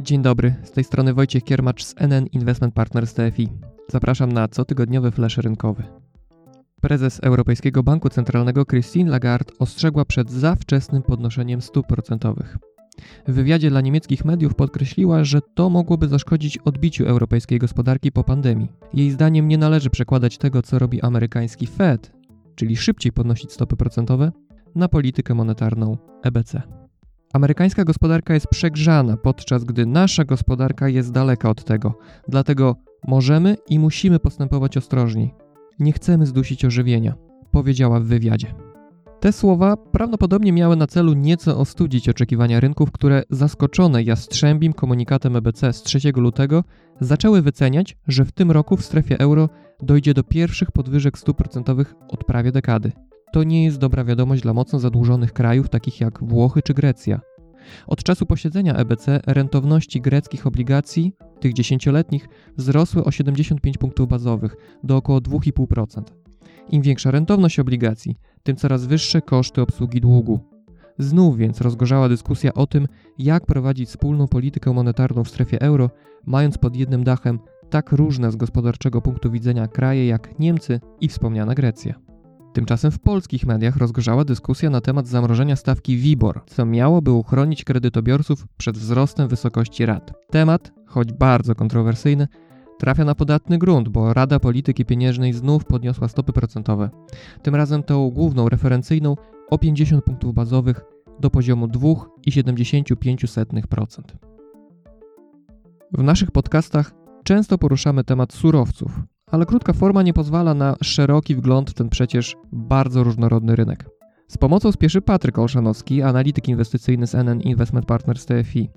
Dzień dobry, z tej strony Wojciech Kiermacz z NN Investment Partners TFI. Zapraszam na cotygodniowy flash rynkowy. Prezes Europejskiego Banku Centralnego Christine Lagarde ostrzegła przed za wczesnym podnoszeniem stóp procentowych. W wywiadzie dla niemieckich mediów podkreśliła, że to mogłoby zaszkodzić odbiciu europejskiej gospodarki po pandemii. Jej zdaniem nie należy przekładać tego, co robi amerykański Fed, czyli szybciej podnosić stopy procentowe, na politykę monetarną EBC. Amerykańska gospodarka jest przegrzana, podczas gdy nasza gospodarka jest daleka od tego. Dlatego możemy i musimy postępować ostrożniej. Nie chcemy zdusić ożywienia, powiedziała w wywiadzie. Te słowa prawdopodobnie miały na celu nieco ostudzić oczekiwania rynków, które zaskoczone jastrzębim komunikatem EBC z 3 lutego zaczęły wyceniać, że w tym roku w strefie euro dojdzie do pierwszych podwyżek stóp procentowych od prawie dekady. To nie jest dobra wiadomość dla mocno zadłużonych krajów takich jak Włochy czy Grecja. Od czasu posiedzenia EBC rentowności greckich obligacji, tych dziesięcioletnich, wzrosły o 75 punktów bazowych do około 2,5%. Im większa rentowność obligacji, tym coraz wyższe koszty obsługi długu. Znów więc rozgorzała dyskusja o tym, jak prowadzić wspólną politykę monetarną w strefie euro, mając pod jednym dachem tak różne z gospodarczego punktu widzenia kraje jak Niemcy i wspomniana Grecja. Tymczasem w polskich mediach rozgorzała dyskusja na temat zamrożenia stawki WIBOR, co miałoby uchronić kredytobiorców przed wzrostem wysokości rat. Temat, choć bardzo kontrowersyjny, trafia na podatny grunt, bo Rada Polityki Pieniężnej znów podniosła stopy procentowe. Tym razem tą główną referencyjną o 50 punktów bazowych do poziomu 2,75%. W naszych podcastach często poruszamy temat surowców, ale krótka forma nie pozwala na szeroki wgląd w ten przecież bardzo różnorodny rynek. Z pomocą spieszy Patryk Olszanowski, analityk inwestycyjny z NN Investment Partners TFI.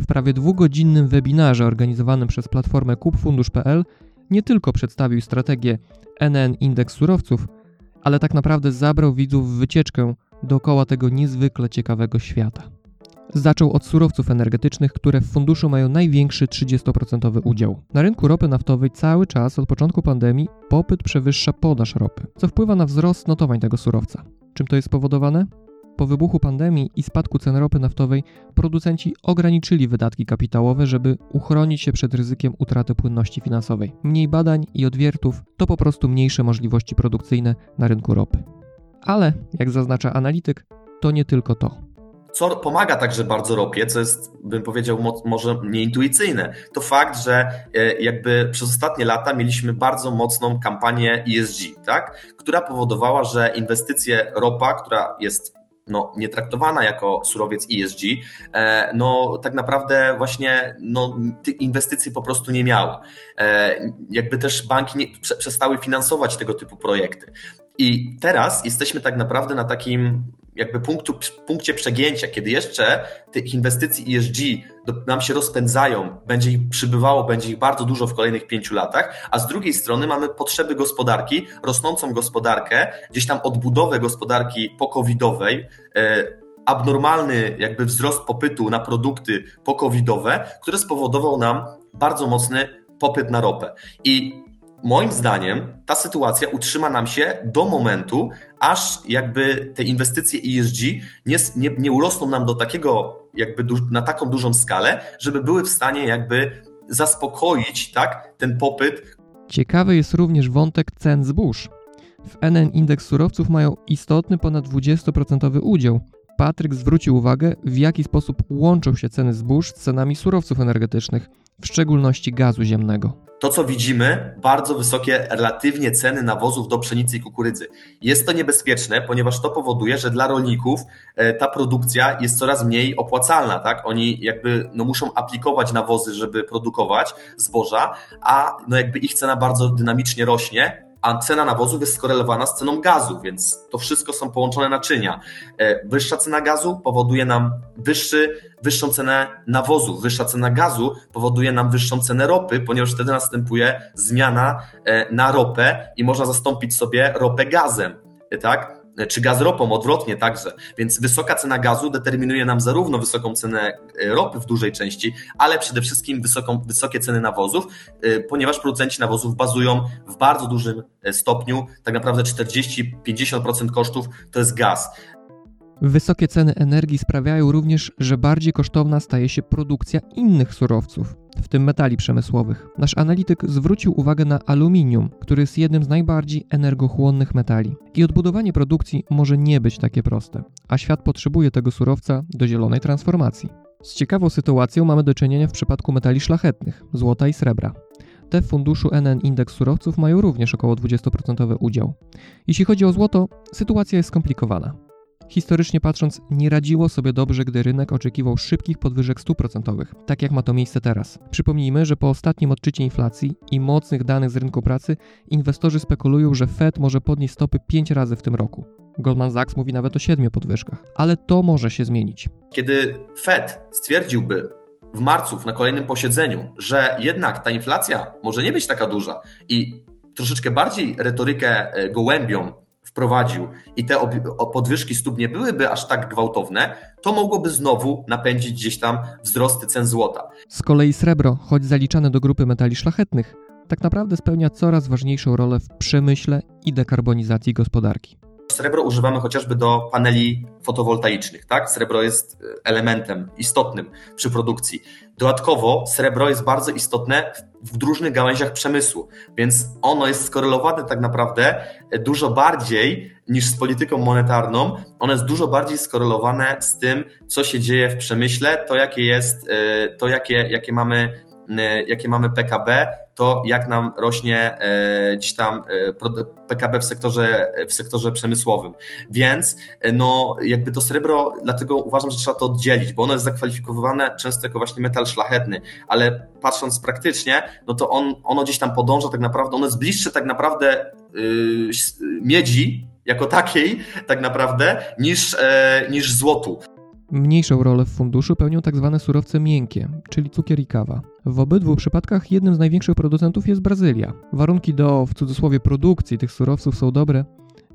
W prawie dwugodzinnym webinarze organizowanym przez platformę kupfundusz.pl nie tylko przedstawił strategię NN Indeks Surowców, ale tak naprawdę zabrał widzów w wycieczkę dookoła tego niezwykle ciekawego świata. Zaczął od surowców energetycznych, które w funduszu mają największy 30% udział. Na rynku ropy naftowej cały czas od początku pandemii popyt przewyższa podaż ropy, co wpływa na wzrost notowań tego surowca. Czym to jest spowodowane? Po wybuchu pandemii i spadku cen ropy naftowej producenci ograniczyli wydatki kapitałowe, żeby uchronić się przed ryzykiem utraty płynności finansowej. Mniej badań i odwiertów to po prostu mniejsze możliwości produkcyjne na rynku ropy. Ale, jak zaznacza analityk, to nie tylko to. Co pomaga także bardzo ropie, co jest, bym powiedział, może nieintuicyjne, to fakt, że e, jakby przez ostatnie lata mieliśmy bardzo mocną kampanię ESG, tak? która powodowała, że inwestycje ropa, która jest no, nie traktowana jako surowiec ESG, e, no tak naprawdę właśnie no, tych inwestycji po prostu nie miała. E, jakby też banki nie, przestały finansować tego typu projekty. I teraz jesteśmy tak naprawdę na takim jakby punktu, punkcie przegięcia, kiedy jeszcze tych inwestycji ESG nam się rozpędzają, będzie ich przybywało, będzie ich bardzo dużo w kolejnych pięciu latach, a z drugiej strony mamy potrzeby gospodarki, rosnącą gospodarkę, gdzieś tam odbudowę gospodarki po-covidowej, e, abnormalny jakby wzrost popytu na produkty po-covidowe, które spowodował nam bardzo mocny popyt na ropę. I moim zdaniem ta sytuacja utrzyma nam się do momentu, aż jakby te inwestycje ESG nie, nie, nie urosną nam do takiego, jakby na taką dużą skalę, żeby były w stanie jakby zaspokoić tak, ten popyt. Ciekawy jest również wątek cen zbóż. W NN indeks surowców mają istotny ponad 20% udział. Patryk zwrócił uwagę, w jaki sposób łączą się ceny zbóż z cenami surowców energetycznych, w szczególności gazu ziemnego to, co widzimy, bardzo wysokie relatywnie ceny nawozów do pszenicy i kukurydzy. Jest to niebezpieczne, ponieważ to powoduje, że dla rolników e, ta produkcja jest coraz mniej opłacalna, tak? Oni jakby no, muszą aplikować nawozy, żeby produkować zboża, a no jakby ich cena bardzo dynamicznie rośnie, a cena nawozów jest skorelowana z ceną gazu, więc to wszystko są połączone naczynia. E, wyższa cena gazu powoduje nam wyższy, wyższą cenę nawozów, wyższa cena gazu powoduje nam wyższą cenę ropy, ponieważ wtedy następuje zmiana e, na ropę i można zastąpić sobie ropę gazem. E, tak? Czy gaz ropą, odwrotnie także. Więc wysoka cena gazu determinuje nam zarówno wysoką cenę ropy w dużej części, ale przede wszystkim wysoką, wysokie ceny nawozów, ponieważ producenci nawozów bazują w bardzo dużym stopniu, tak naprawdę 40-50% kosztów to jest gaz. Wysokie ceny energii sprawiają również, że bardziej kosztowna staje się produkcja innych surowców, w tym metali przemysłowych. Nasz analityk zwrócił uwagę na aluminium, który jest jednym z najbardziej energochłonnych metali. I odbudowanie produkcji może nie być takie proste, a świat potrzebuje tego surowca do zielonej transformacji. Z ciekawą sytuacją mamy do czynienia w przypadku metali szlachetnych, złota i srebra. Te w funduszu NN Indeks Surowców mają również około 20% udział. Jeśli chodzi o złoto, sytuacja jest skomplikowana. Historycznie patrząc, nie radziło sobie dobrze, gdy rynek oczekiwał szybkich podwyżek stóp procentowych, tak jak ma to miejsce teraz. Przypomnijmy, że po ostatnim odczycie inflacji i mocnych danych z rynku pracy, inwestorzy spekulują, że Fed może podnieść stopy 5 razy w tym roku. Goldman Sachs mówi nawet o 7 podwyżkach, ale to może się zmienić. Kiedy Fed stwierdziłby w marcu na kolejnym posiedzeniu, że jednak ta inflacja może nie być taka duża i troszeczkę bardziej retorykę e, gołębią wprowadził i te podwyżki stóp nie byłyby aż tak gwałtowne, to mogłoby znowu napędzić gdzieś tam wzrosty cen złota. Z kolei srebro, choć zaliczane do grupy metali szlachetnych, tak naprawdę spełnia coraz ważniejszą rolę w przemyśle i dekarbonizacji gospodarki. Srebro używamy chociażby do paneli fotowoltaicznych, tak? Srebro jest e, elementem istotnym przy produkcji. Dodatkowo srebro jest bardzo istotne w różnych gałęziach przemysłu, więc ono jest skorelowane tak naprawdę dużo bardziej niż z polityką monetarną. Ono jest dużo bardziej skorelowane z tym, co się dzieje w przemyśle, to jakie jest, e, to jakie, jakie mamy e, jakie mamy PKB, to jak nam rośnie e, gdzieś tam e, PKB w sektorze, w sektorze przemysłowym. Więc e, no, jakby to srebro, dlatego uważam, że trzeba to oddzielić, bo ono jest zakwalifikowane często jako właśnie metal szlachetny, ale patrząc praktycznie, no to on, ono gdzieś tam podąża tak naprawdę, ono jest bliższe tak naprawdę yy, miedzi, jako takiej tak naprawdę niż, e, niż złotu. Mniejszą rolę w funduszu pełnią tzw. Tak surowce miękkie, czyli cukier i kawa. W obydwu przypadkach jednym z największych producentów jest Brazylia. Warunki do, w cudzysłowie, produkcji tych surowców są dobre,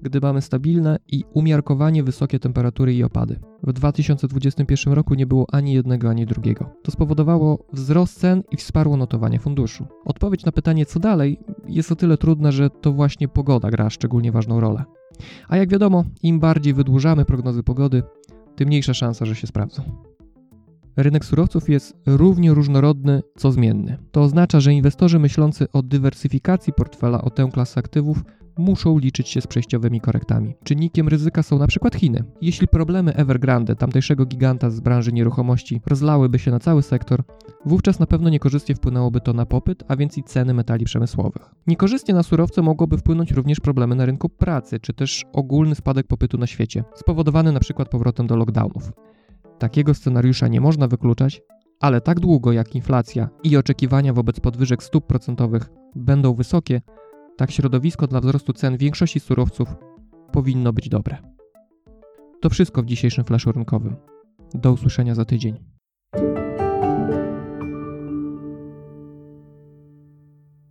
gdy mamy stabilne i umiarkowanie wysokie temperatury i opady. W 2021 roku nie było ani jednego, ani drugiego. To spowodowało wzrost cen i wsparło notowanie funduszu. Odpowiedź na pytanie, co dalej, jest o tyle trudna, że to właśnie pogoda gra szczególnie ważną rolę. A jak wiadomo, im bardziej wydłużamy prognozy pogody, tym mniejsza szansa, że się sprawdzą. Rynek surowców jest równie różnorodny, co zmienny. To oznacza, że inwestorzy myślący o dywersyfikacji portfela o tę klasę aktywów muszą liczyć się z przejściowymi korektami. Czynnikiem ryzyka są na przykład Chiny. Jeśli problemy Evergrande, tamtejszego giganta z branży nieruchomości, rozlałyby się na cały sektor, wówczas na pewno niekorzystnie wpłynęłoby to na popyt, a więc i ceny metali przemysłowych. Niekorzystnie na surowce mogłoby wpłynąć również problemy na rynku pracy, czy też ogólny spadek popytu na świecie, spowodowany na przykład powrotem do lockdownów. Takiego scenariusza nie można wykluczać, ale tak długo jak inflacja i oczekiwania wobec podwyżek stóp procentowych będą wysokie, tak środowisko dla wzrostu cen większości surowców powinno być dobre. To wszystko w dzisiejszym flaszu rynkowym. Do usłyszenia za tydzień.